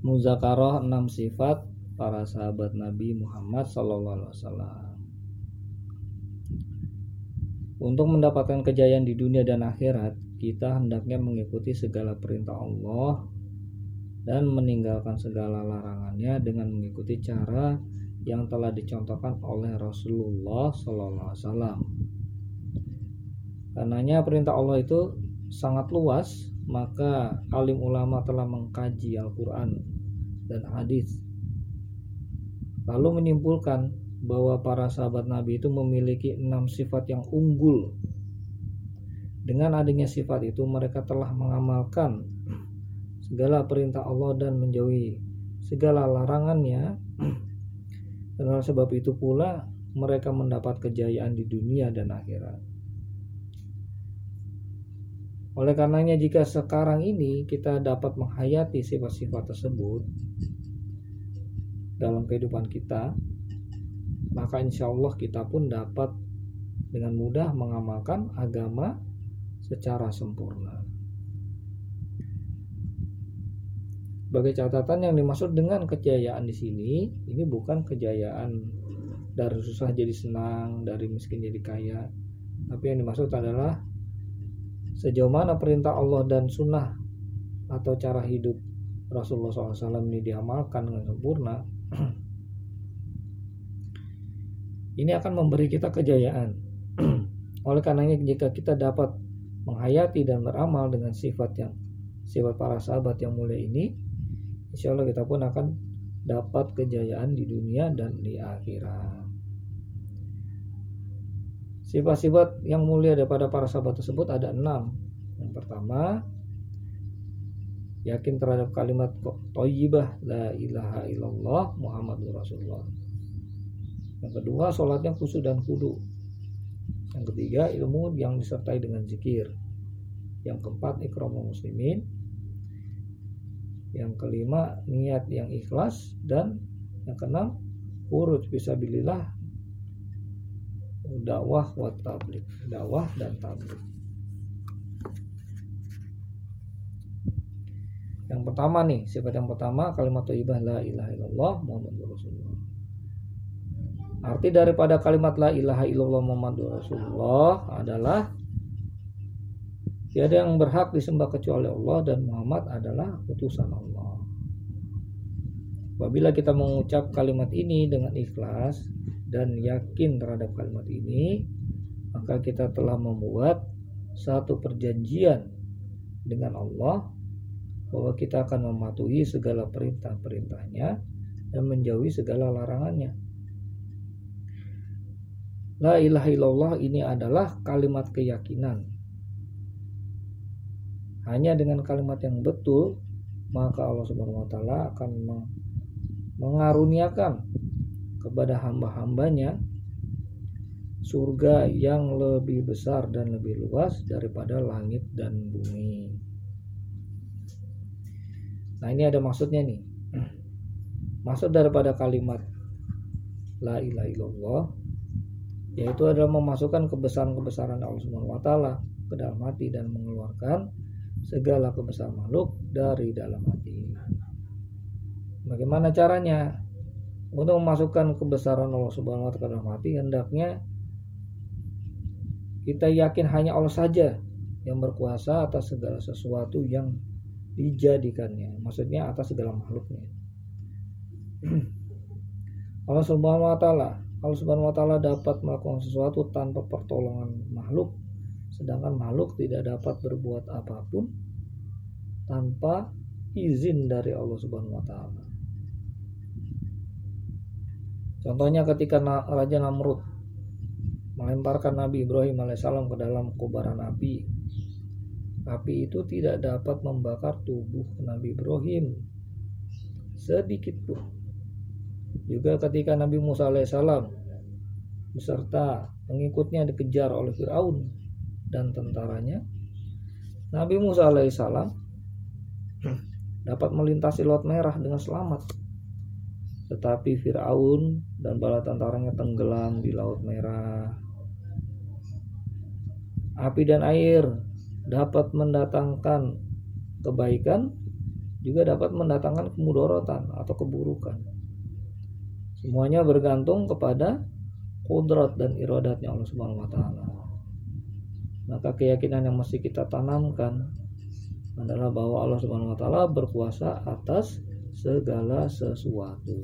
Muzakarah 6 sifat para sahabat Nabi Muhammad wasallam. Untuk mendapatkan kejayaan di dunia dan akhirat, kita hendaknya mengikuti segala perintah Allah dan meninggalkan segala larangannya dengan mengikuti cara yang telah dicontohkan oleh Rasulullah Wasallam. Karenanya perintah Allah itu sangat luas, maka alim ulama telah mengkaji Al-Quran dan hadis, lalu menyimpulkan bahwa para sahabat Nabi itu memiliki enam sifat yang unggul. Dengan adanya sifat itu, mereka telah mengamalkan segala perintah Allah dan menjauhi segala larangannya. Dan oleh sebab itu pula mereka mendapat kejayaan di dunia dan akhirat. Oleh karenanya jika sekarang ini kita dapat menghayati sifat-sifat tersebut dalam kehidupan kita, maka insya Allah kita pun dapat dengan mudah mengamalkan agama secara sempurna. Sebagai catatan yang dimaksud dengan kejayaan di sini, ini bukan kejayaan dari susah jadi senang, dari miskin jadi kaya, tapi yang dimaksud adalah sejauh mana perintah Allah dan sunnah atau cara hidup Rasulullah SAW ini diamalkan dengan sempurna, ini akan memberi kita kejayaan. Oleh karenanya jika kita dapat menghayati dan beramal dengan sifat yang sifat para sahabat yang mulia ini, insya Allah kita pun akan dapat kejayaan di dunia dan di akhirat. Sifat-sifat yang mulia daripada para sahabat tersebut ada enam. Yang pertama, yakin terhadap kalimat toyibah la ilaha illallah Muhammadur Rasulullah yang kedua, sholatnya khusyuk dan kudu. Yang ketiga, ilmu yang disertai dengan zikir. Yang keempat, ikramul muslimin. Yang kelima, niat yang ikhlas. Dan yang keenam, urut bilillah dakwah wa tablik dakwah dan tablik yang pertama nih sifat yang pertama kalimat thayyibah la ilaha illallah muhammadur rasulullah. Arti daripada kalimat la ilaha illallah Muhammadur Rasulullah adalah tiada yang berhak disembah kecuali Allah dan Muhammad adalah utusan Allah. Apabila kita mengucap kalimat ini dengan ikhlas dan yakin terhadap kalimat ini, maka kita telah membuat satu perjanjian dengan Allah bahwa kita akan mematuhi segala perintah-perintahnya dan menjauhi segala larangannya. La ilaha illallah ini adalah kalimat keyakinan. Hanya dengan kalimat yang betul, maka Allah Subhanahu wa taala akan mengaruniakan kepada hamba-hambanya surga yang lebih besar dan lebih luas daripada langit dan bumi. Nah, ini ada maksudnya nih. Maksud daripada kalimat la ilaha illallah yaitu adalah memasukkan kebesaran-kebesaran Allah Subhanahu wa taala ke dalam hati dan mengeluarkan segala kebesaran makhluk dari dalam hati. Bagaimana caranya? Untuk memasukkan kebesaran Allah Subhanahu wa taala dalam hati hendaknya kita yakin hanya Allah saja yang berkuasa atas segala sesuatu yang dijadikannya. Maksudnya atas segala makhluknya. Allah Subhanahu wa taala Allah Subhanahu wa taala dapat melakukan sesuatu tanpa pertolongan makhluk, sedangkan makhluk tidak dapat berbuat apa pun tanpa izin dari Allah Subhanahu wa taala. Contohnya ketika Raja Namrud melemparkan Nabi Ibrahim alaihissalam ke dalam kobaran api. Api itu tidak dapat membakar tubuh Nabi Ibrahim sedikit pun. Juga ketika Nabi Musa alaihissalam beserta pengikutnya dikejar oleh Firaun dan tentaranya, Nabi Musa alaihissalam dapat melintasi Laut Merah dengan selamat. Tetapi Firaun dan bala tentaranya tenggelam di Laut Merah. Api dan air dapat mendatangkan kebaikan juga dapat mendatangkan kemudorotan atau keburukan. Semuanya bergantung kepada kudrat dan iradatnya Allah Subhanahu wa taala. Maka keyakinan yang mesti kita tanamkan adalah bahwa Allah Subhanahu wa taala berkuasa atas segala sesuatu.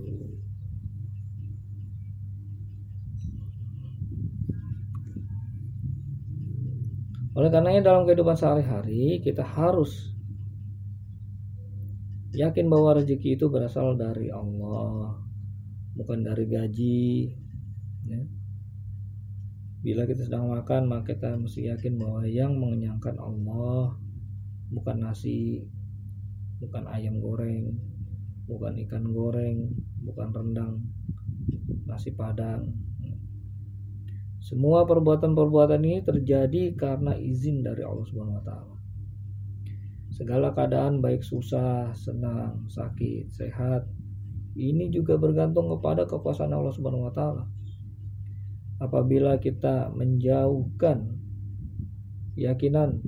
Oleh karenanya dalam kehidupan sehari-hari kita harus yakin bahwa rezeki itu berasal dari Allah, bukan dari gaji. Ya. Bila kita sedang makan, maka kita mesti yakin bahwa yang mengenyangkan Allah, bukan nasi, bukan ayam goreng, bukan ikan goreng, bukan rendang, nasi padang, semua perbuatan-perbuatan ini terjadi karena izin dari Allah Subhanahu wa taala. Segala keadaan baik susah, senang, sakit, sehat, ini juga bergantung kepada kekuasaan Allah Subhanahu wa taala. Apabila kita menjauhkan keyakinan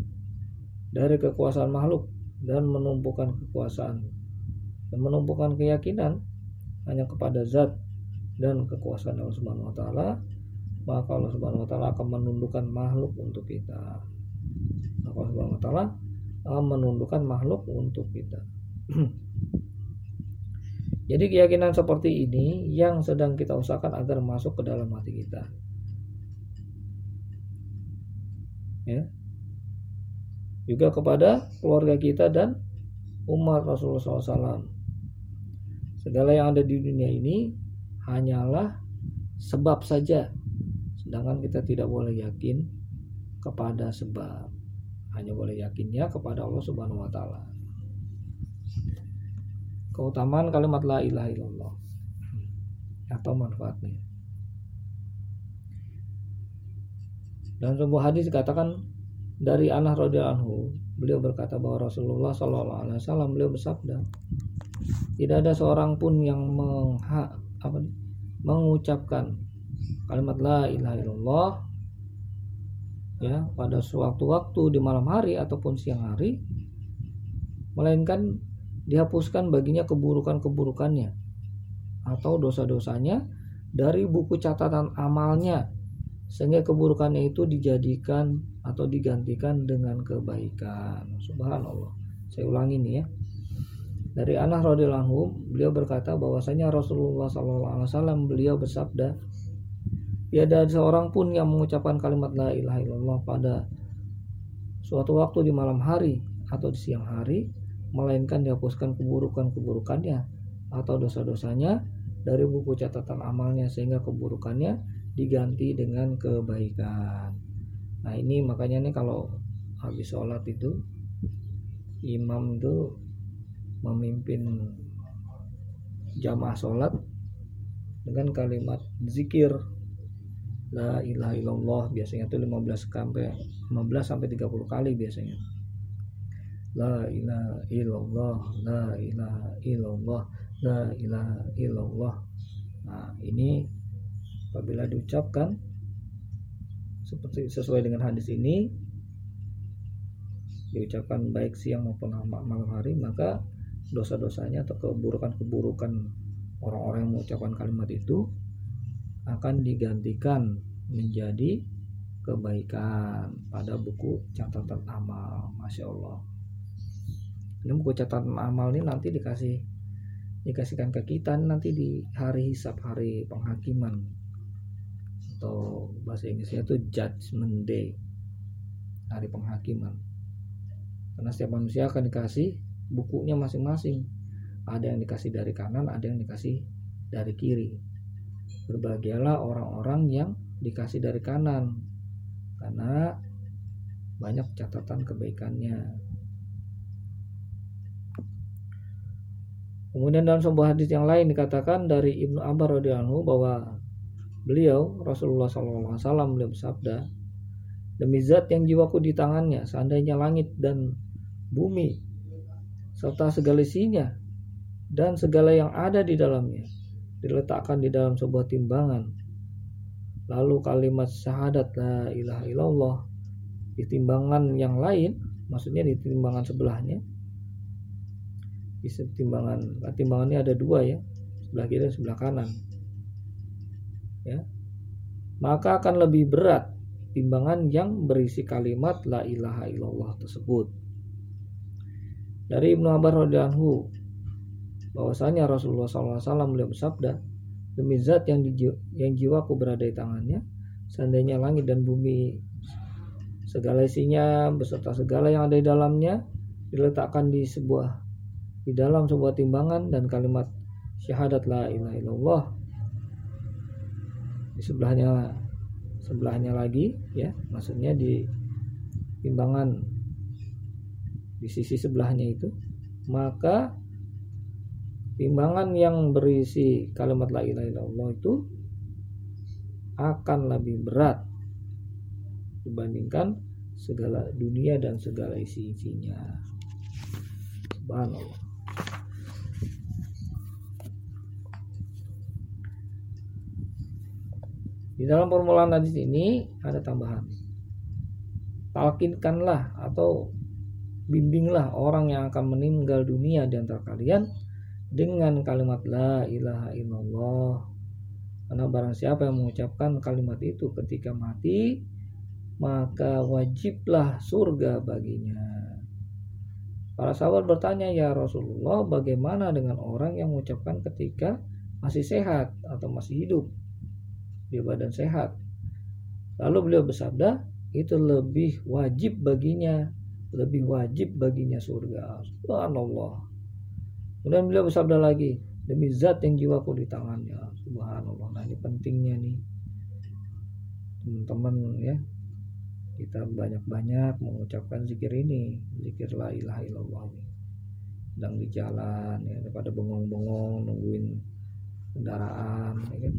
dari kekuasaan makhluk dan menumpukan kekuasaan dan menumpukan keyakinan hanya kepada zat dan kekuasaan Allah Subhanahu wa taala, maka Allah Subhanahu wa taala akan menundukkan makhluk untuk kita. Maka Allah Subhanahu wa taala akan menundukkan makhluk untuk kita. Jadi keyakinan seperti ini yang sedang kita usahakan agar masuk ke dalam hati kita. Ya. Juga kepada keluarga kita dan umat Rasulullah SAW. Segala yang ada di dunia ini hanyalah sebab saja Sedangkan kita tidak boleh yakin kepada sebab. Hanya boleh yakinnya kepada Allah Subhanahu wa taala. Keutamaan kalimat la ilaha illallah atau manfaatnya. Dan sebuah hadis dikatakan dari Anas radhiyallahu anhu, beliau berkata bahwa Rasulullah Shallallahu alaihi wasallam beliau bersabda, tidak ada seorang pun yang mengha, apa, mengucapkan kalimat la ilaha illallah ya pada suatu waktu di malam hari ataupun siang hari melainkan dihapuskan baginya keburukan-keburukannya atau dosa-dosanya dari buku catatan amalnya sehingga keburukannya itu dijadikan atau digantikan dengan kebaikan. Subhanallah. Saya ulangi nih ya dari Anas radhiyallahu beliau berkata bahwasanya Rasulullah SAW beliau bersabda Tiada seorang pun yang mengucapkan kalimat la ilaha illallah pada suatu waktu di malam hari atau di siang hari melainkan dihapuskan keburukan-keburukannya atau dosa-dosanya dari buku catatan amalnya sehingga keburukannya diganti dengan kebaikan. Nah ini makanya nih kalau habis sholat itu imam itu memimpin jamaah sholat dengan kalimat zikir La ilaha illallah biasanya itu 15 sampai 15 sampai 30 kali biasanya. La ilaha illallah, la ilaha illallah, la ilaha illallah. Nah, ini apabila diucapkan seperti sesuai dengan hadis ini diucapkan baik siang maupun malam hari maka dosa-dosanya atau keburukan-keburukan orang-orang yang mengucapkan kalimat itu akan digantikan menjadi kebaikan. Pada buku catatan amal Masya Allah. Ini buku catatan amal ini nanti dikasih dikasihkan ke kita. Nanti di hari hisap hari penghakiman. Atau bahasa Inggrisnya itu judgment day hari penghakiman. Karena setiap manusia akan dikasih bukunya masing-masing ada yang dikasih dari kanan ada yang dikasih dari kiri Berbahagialah orang-orang yang dikasih dari kanan karena banyak catatan kebaikannya. Kemudian dalam sebuah hadis yang lain dikatakan dari Ibnu Abbas radhiyallahu bahwa beliau Rasulullah SAW beliau bersabda, demi zat yang jiwaku di tangannya, seandainya langit dan bumi serta segala isinya dan segala yang ada di dalamnya diletakkan di dalam sebuah timbangan. Lalu kalimat syahadat la ilaha illallah di timbangan yang lain, maksudnya di timbangan sebelahnya, di timbangan timbangannya ada dua ya sebelah kiri dan sebelah kanan ya maka akan lebih berat timbangan yang berisi kalimat la ilaha illallah tersebut dari Ibnu Abbas radhiyallahu bahwasanya Rasulullah SAW beliau bersabda demi zat yang di, yang jiwaku berada di tangannya seandainya langit dan bumi segala isinya beserta segala yang ada di dalamnya diletakkan di sebuah di dalam sebuah timbangan dan kalimat syahadat la ilaha illallah di sebelahnya sebelahnya lagi ya maksudnya di timbangan di sisi sebelahnya itu maka timbangan yang berisi kalimat la ilaha illallah itu akan lebih berat dibandingkan segala dunia dan segala isi-isinya. Subhanallah. Di dalam permulaan hadis ini ada tambahan. Talkinkanlah atau bimbinglah orang yang akan meninggal dunia di antara kalian dengan kalimat la ilaha illallah. Karena barang siapa yang mengucapkan kalimat itu ketika mati, maka wajiblah surga baginya. Para sahabat bertanya, "Ya Rasulullah, bagaimana dengan orang yang mengucapkan ketika masih sehat atau masih hidup?" di badan sehat. Lalu beliau bersabda, itu lebih wajib baginya, lebih wajib baginya surga. Subhanallah. Kemudian beliau bersabda lagi, demi zat yang jiwaku di tangannya. Subhanallah. Nah ini pentingnya nih. Teman-teman ya, kita banyak-banyak mengucapkan zikir ini, zikir la ilaha illallah. Sedang di jalan ya, daripada bengong-bengong nungguin kendaraan ya kan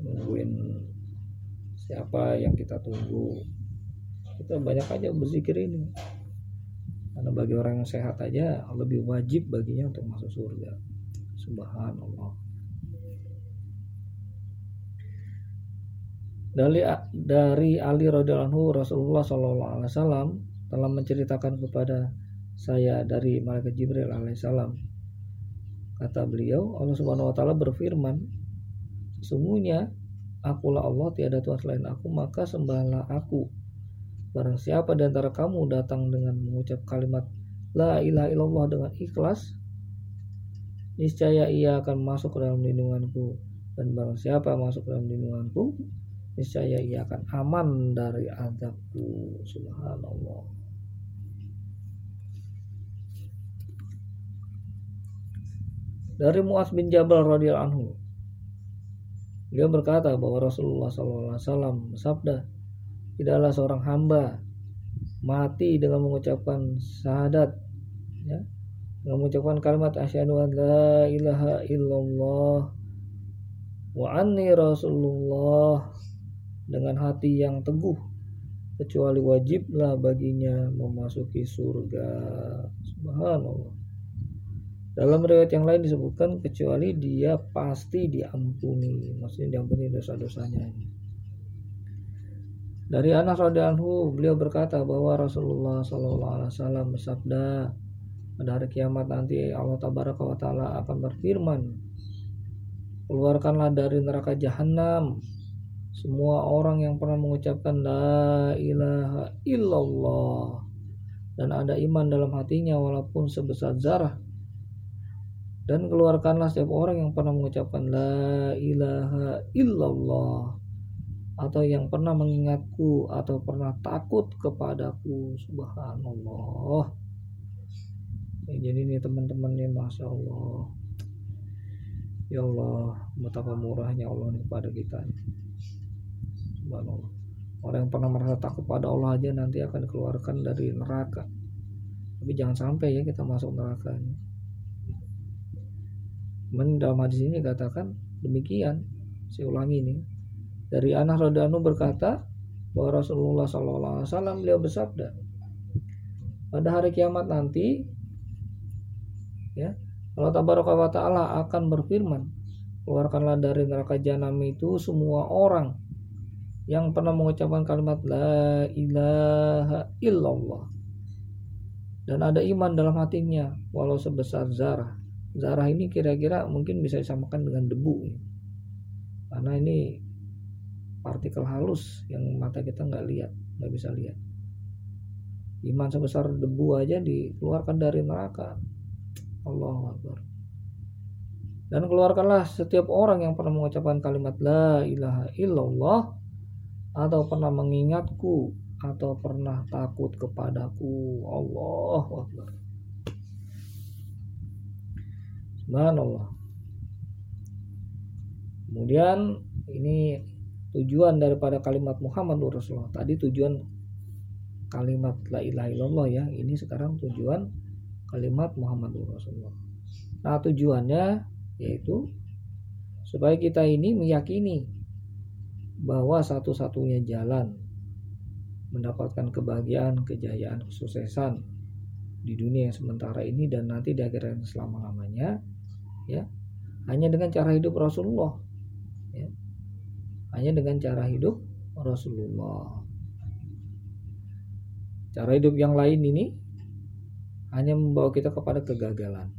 nungguin siapa yang kita tunggu kita banyak aja berzikir ini. Karena bagi orang yang sehat aja lebih wajib baginya untuk masuk surga. Subhanallah. Dari dari Ali radhiyallahu Rasulullah Shallallahu alaihi wasallam telah menceritakan kepada saya dari malaikat Jibril alaihissalam kata beliau Allah Subhanahu wa taala berfirman Sesungguhnya akulah Allah tiada Tuhan selain aku maka sembahlah aku. Barang siapa di antara kamu datang dengan mengucap kalimat La ilaha illallah dengan ikhlas Niscaya ia akan masuk ke dalam lindunganku. Dan barang siapa masuk ke dalam lindunganku Niscaya ia akan aman dari azabku. Subhanallah. Dari Muaz bin Jabal radhiyallahu anhu Beliau berkata bahwa Rasulullah SAW bersabda, tidaklah seorang hamba mati dengan mengucapkan syahadat, ya, dengan mengucapkan kalimat asyhadu an la ilaha illallah wa anni rasulullah dengan hati yang teguh kecuali wajiblah baginya memasuki surga. Subhanallah. Dalam riwayat yang lain disebutkan kecuali dia pasti diampuni, maksudnya diampuni dosa-dosanya. Dari Anas radhiyallahu beliau berkata bahwa Rasulullah SAW bersabda pada hari kiamat nanti Allah tabaraka wa taala akan berfirman keluarkanlah dari neraka jahanam semua orang yang pernah mengucapkan la ilaha illallah dan ada iman dalam hatinya walaupun sebesar zarah. Dan keluarkanlah setiap orang yang pernah mengucapkan la ilaha illallah atau yang pernah mengingatku atau pernah takut kepadaku. Subhanallah. Ya, jadi ini teman-teman nih masya Allah. Ya Allah betapa murahnya Allah nih kepada kita subhanallah. Orang yang pernah merasa takut pada Allah aja nanti akan dikeluarkan dari neraka. Tapi jangan sampai ya kita masuk neraka Men dalam hadis ini katakan demikian. Saya ulangi ini. Dari Anas Rodanu berkata bahwa Rasulullah SAW beliau bersabda pada hari kiamat nanti ya Allah tabaraka wa taala akan berfirman keluarkanlah dari neraka jahanam itu semua orang yang pernah mengucapkan kalimat la ilaha illallah dan ada iman dalam hatinya walau sebesar zarah. Zarah ini kira-kira mungkin bisa disamakan dengan debu karena ini partikel halus yang mata kita nggak lihat nggak bisa lihat. Iman sebesar debu aja dikeluarkan dari neraka. Allah Akbar. Dan keluarkanlah setiap orang yang pernah mengucapkan kalimat la ilaha illallah atau pernah mengingatku atau pernah takut kepadaku. Allah Akbar. Subhanallah. Kemudian ini tujuan daripada kalimat Muhammad Rasulullah. Tadi tujuan kalimat la ilaha illallah ya. Ini sekarang tujuan kalimat Muhammad Rasulullah. Nah tujuannya yaitu supaya kita ini meyakini bahwa satu-satunya jalan mendapatkan kebahagiaan, kejayaan, kesuksesan di dunia yang sementara ini dan nanti di akhirat selama-lamanya ya hanya dengan cara hidup Rasulullah hanya dengan cara hidup Rasulullah. Cara hidup yang lain ini hanya membawa kita kepada kegagalan.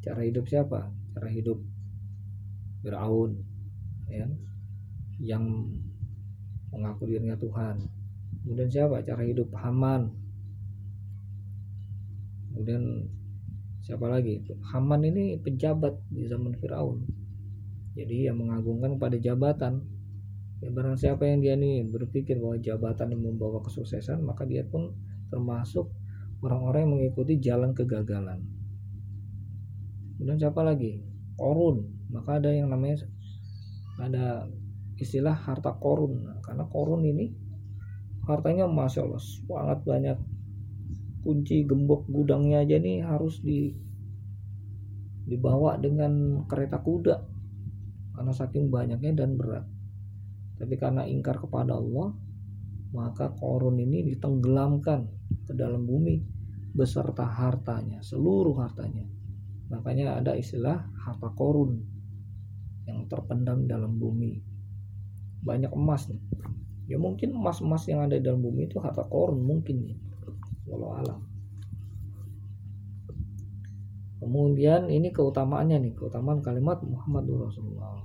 Cara hidup siapa? Cara hidup Firaun ya yang mengaku dirinya Tuhan. Kemudian siapa? Cara hidup Haman. Kemudian siapa lagi? Haman ini pejabat di zaman Firaun jadi yang mengagungkan pada jabatan. Ya barang siapa yang dia nih berpikir bahwa jabatan yang membawa kesuksesan maka dia pun termasuk orang-orang yang mengikuti jalan kegagalan. Kemudian siapa lagi? Korun. Maka ada yang namanya ada istilah harta korun. Nah, karena korun ini hartanya masya Allah sangat banyak. Kunci gembok gudangnya aja nih harus di dibawa dengan kereta kuda karena saking banyaknya dan berat tapi karena ingkar kepada Allah maka korun ini ditenggelamkan ke dalam bumi beserta hartanya seluruh hartanya Makanya ada istilah harta korun yang terpendam dalam bumi. Banyak emas nih. Ya mungkin emas-emas yang ada di dalam bumi itu harta korun mungkin nih. Walau alam. Kemudian ini keutamaannya nih, keutamaan kalimat Muhammad Rasulullah.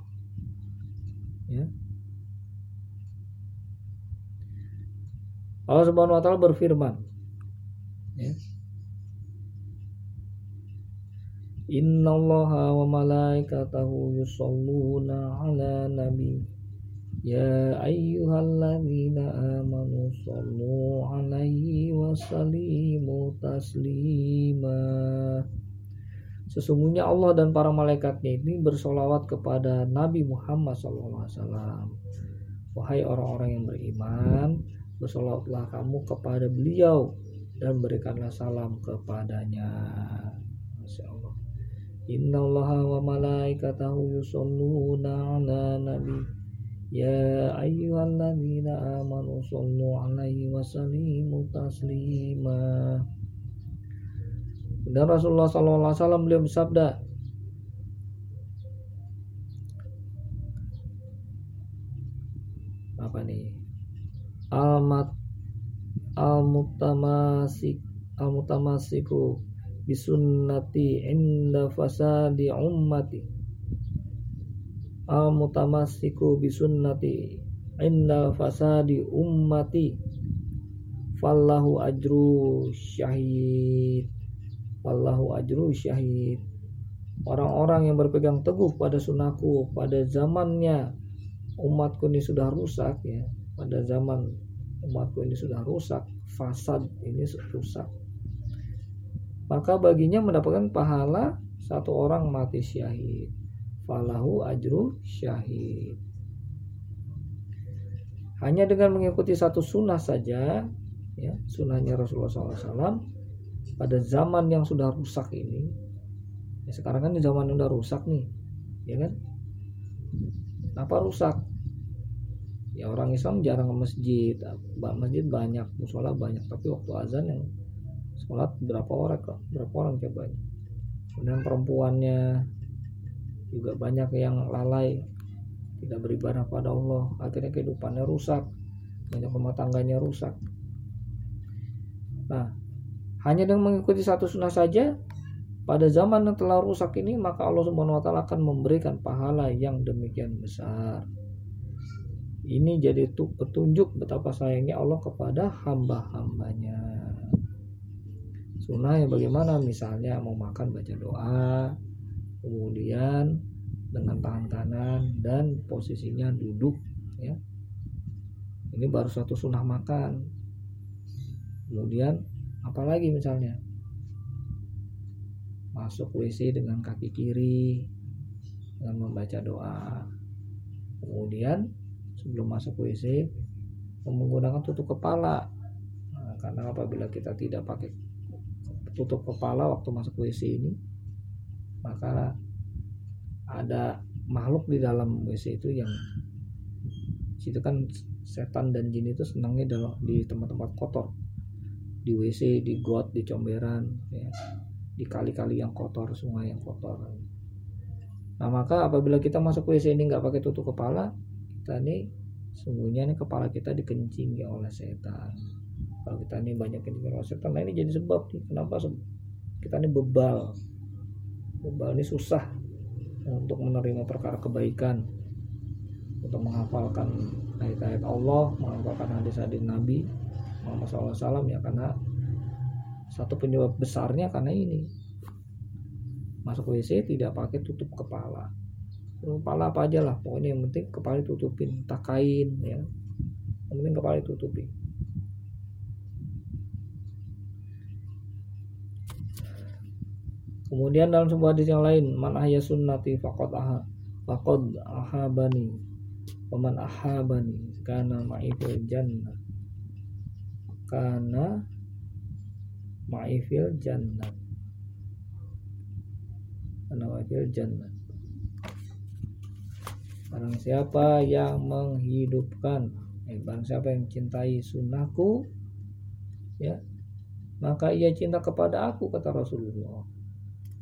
Ya. Allah Subhanahu wa taala berfirman, ya, Innallaha wa malaikatahu yusalluna ala nabi Ya ayyuhalladzina amanu sallu alaihi wa sallimu taslima Sesungguhnya Allah dan para malaikatnya ini bersolawat kepada Nabi Muhammad SAW Wahai orang-orang yang beriman Bersolawatlah kamu kepada beliau Dan berikanlah salam kepadanya. Masya Allah. Inna Allah wa malaikatahu yusalluna ala nabi. Ya ayyuhalladzina amanu sallu alaihi wa sallimu taslima Dan Rasulullah SAW beliau bersabda Apa nih Almat Al-Mutamasik Al-Mutamasiku bisunnati inda fasadi ummati. Al mutamassiku bisunnati inda fasadi ummati. Fallahu ajru syahid fallahu ajru syahid. Orang-orang yang berpegang teguh pada sunnahku pada zamannya umatku ini sudah rusak ya. Pada zaman umatku ini sudah rusak fasad ini rusak. Maka baginya mendapatkan pahala satu orang mati syahid. Falahu ajru syahid. Hanya dengan mengikuti satu sunnah saja ya sunnahnya Rasulullah SAW pada zaman yang sudah rusak ini ya sekarang kan zaman yang sudah rusak nih ya kan? Apa rusak? Ya orang Islam jarang ke masjid masjid banyak musola banyak tapi waktu azan yang sholat berapa orang kok? Berapa orang coba kemudian perempuannya juga banyak yang lalai tidak beribadah pada Allah akhirnya kehidupannya rusak banyak rumah tangganya rusak. Nah hanya dengan mengikuti satu sunnah saja pada zaman yang telah rusak ini maka Allah Subhanahu wa taala akan memberikan pahala yang demikian besar. Ini jadi petunjuk betapa sayangnya Allah kepada hamba-hambanya. Sunnah yang bagaimana? Misalnya mau makan baca doa, kemudian dengan tangan kanan dan posisinya duduk, ya. Ini baru satu sunnah makan. Kemudian apalagi misalnya? Masuk WC dengan kaki kiri dengan membaca doa. Kemudian sebelum masuk WC menggunakan tutup kepala. Nah, karena apabila kita tidak pakai tutup kepala waktu masuk WC ini maka ada makhluk di dalam WC itu yang situ kan setan dan jin itu senangnya di tempat-tempat kotor di WC di got di comberan ya, di kali-kali yang kotor sungai yang kotor. Nah maka apabila kita masuk WC ini nggak pakai tutup kepala kita ini sungguhnya nih kepala kita dikencingi oleh setan. Kalau kita ini banyak kencing oleh setan nah ini jadi sebab nih kenapa kita ini bebal. Bebal ini susah untuk menerima perkara kebaikan untuk menghafalkan ayat-ayat Allah menghafalkan hadis-hadis Nabi Muhammad SAW ya karena satu penyebab besarnya karena ini. Masuk WC tidak pakai tutup kepala. Kepala apa aja lah pokoknya yang penting kepala tutupin tak kain ya. Yang penting kepala tutupin Kemudian dalam sebuah hadis yang lain, man ahya sunnati faqad aha faqad ahabani. Waman ahabani kana ma'i jannah kana ma'ifil jannah. Kana ma'ifil jannah. Barang siapa yang menghidupkan eh, Barang siapa yang cintai sunnahku Ya Maka ia cinta kepada aku kata Rasulullah.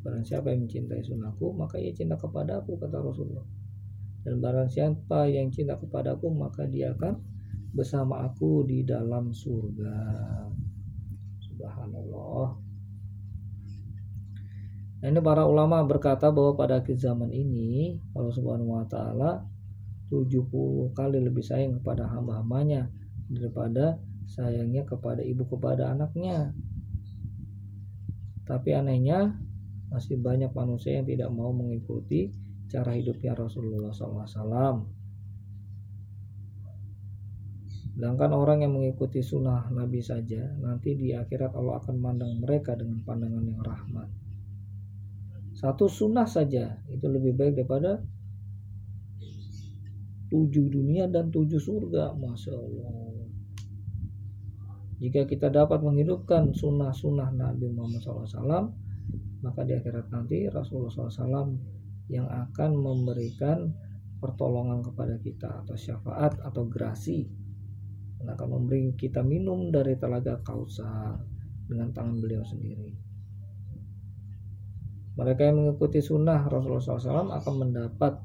Barang siapa yang mencintai sunnahku Maka ia cinta kepada aku kata Rasulullah. Dan barang siapa yang cinta kepada aku Maka dia akan bersama aku di dalam surga. Subhanallah. Nah, ini para ulama berkata bahwa pada akhir zaman ini Allah Subhanahu wa taala 70 kali lebih sayang kepada hamba-hambanya daripada sayangnya kepada ibu kepada anaknya. Tapi anehnya masih banyak manusia yang tidak mau mengikuti cara hidupnya Rasulullah SAW. Sedangkan orang yang mengikuti sunnah Nabi saja, nanti di akhirat Allah akan memandang mereka dengan pandangan yang rahmat. Satu sunnah saja itu lebih baik daripada tujuh dunia dan tujuh surga, masya Allah. Jika kita dapat menghidupkan sunnah-sunnah Nabi Muhammad SAW, maka di akhirat nanti Rasulullah SAW yang akan memberikan pertolongan kepada kita atau syafaat atau gerasi dan akan memberi kita minum dari telaga Kausar dengan tangan beliau sendiri. Mereka yang mengikuti sunnah Rasulullah SAW akan mendapat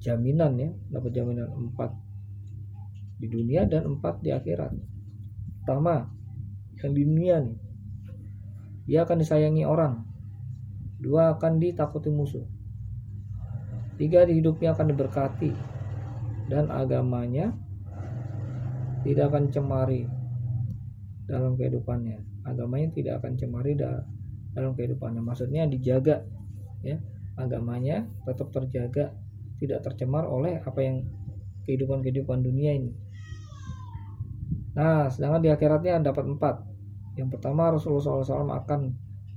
jaminan ya, dapat jaminan empat di dunia dan empat di akhirat. Pertama, yang di dunia nih, dia akan disayangi orang. Dua akan ditakuti musuh. Tiga di hidupnya akan diberkati dan agamanya tidak akan cemari dalam kehidupannya. Agamanya tidak akan cemari dalam kehidupannya. Maksudnya dijaga ya. Agamanya tetap terjaga tidak tercemar oleh apa yang kehidupan-kehidupan dunia ini. Nah sedangkan di akhiratnya dapat empat. Yang pertama Rasulullah SAW akan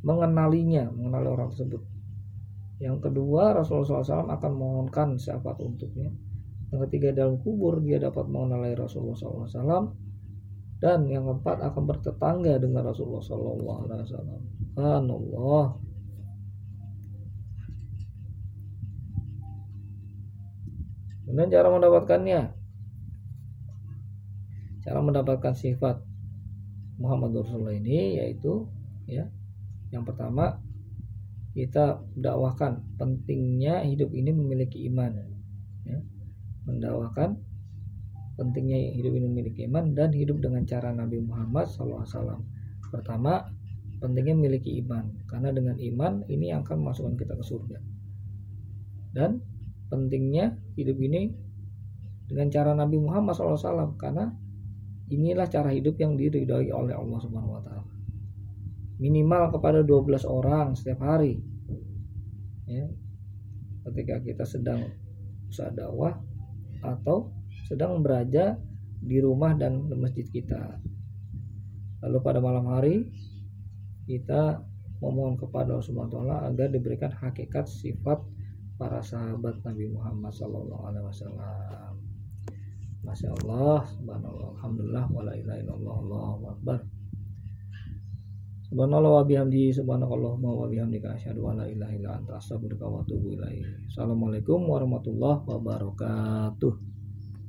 mengenalinya mengenali orang tersebut. Yang kedua Rasulullah SAW akan mohonkan syafaat untuknya yang ketiga dalam kubur dia dapat mengenali Rasulullah SAW. Dan yang keempat akan bertetangga dengan Rasulullah SAW. Subhanallah. Kemudian cara mendapatkannya. Cara mendapatkan sifat Muhammad Rasulullah ini yaitu ya yang pertama kita dakwahkan pentingnya hidup ini memiliki iman ya mendakwakan pentingnya hidup ini memiliki iman dan hidup dengan cara Nabi Muhammad SAW. Pertama, pentingnya memiliki iman karena dengan iman ini akan masukkan kita ke surga dan pentingnya hidup ini dengan cara Nabi Muhammad SAW karena inilah cara hidup yang diridhoi oleh Allah Subhanahu wa taala. Minimal kepada 12 orang setiap hari. Ya. Ketika kita sedang usaha dakwah atau sedang beraja di rumah dan di masjid kita. Lalu pada malam hari kita memohon kepada Allah Subhanahu taala agar diberikan hakikat sifat para sahabat Nabi Muhammad sallallahu alaihi wasallam. Masya Allah, subhanallah, alhamdulillah, wala ilaha illallah, Allahu akbar. Subhanallah wa bihamdi, subhanakallahumma wa bihamdika asyhadu an la ilaha illa anta astaghfiruka wa atubu ilaik. Assalamualaikum warahmatullahi wabarakatuh.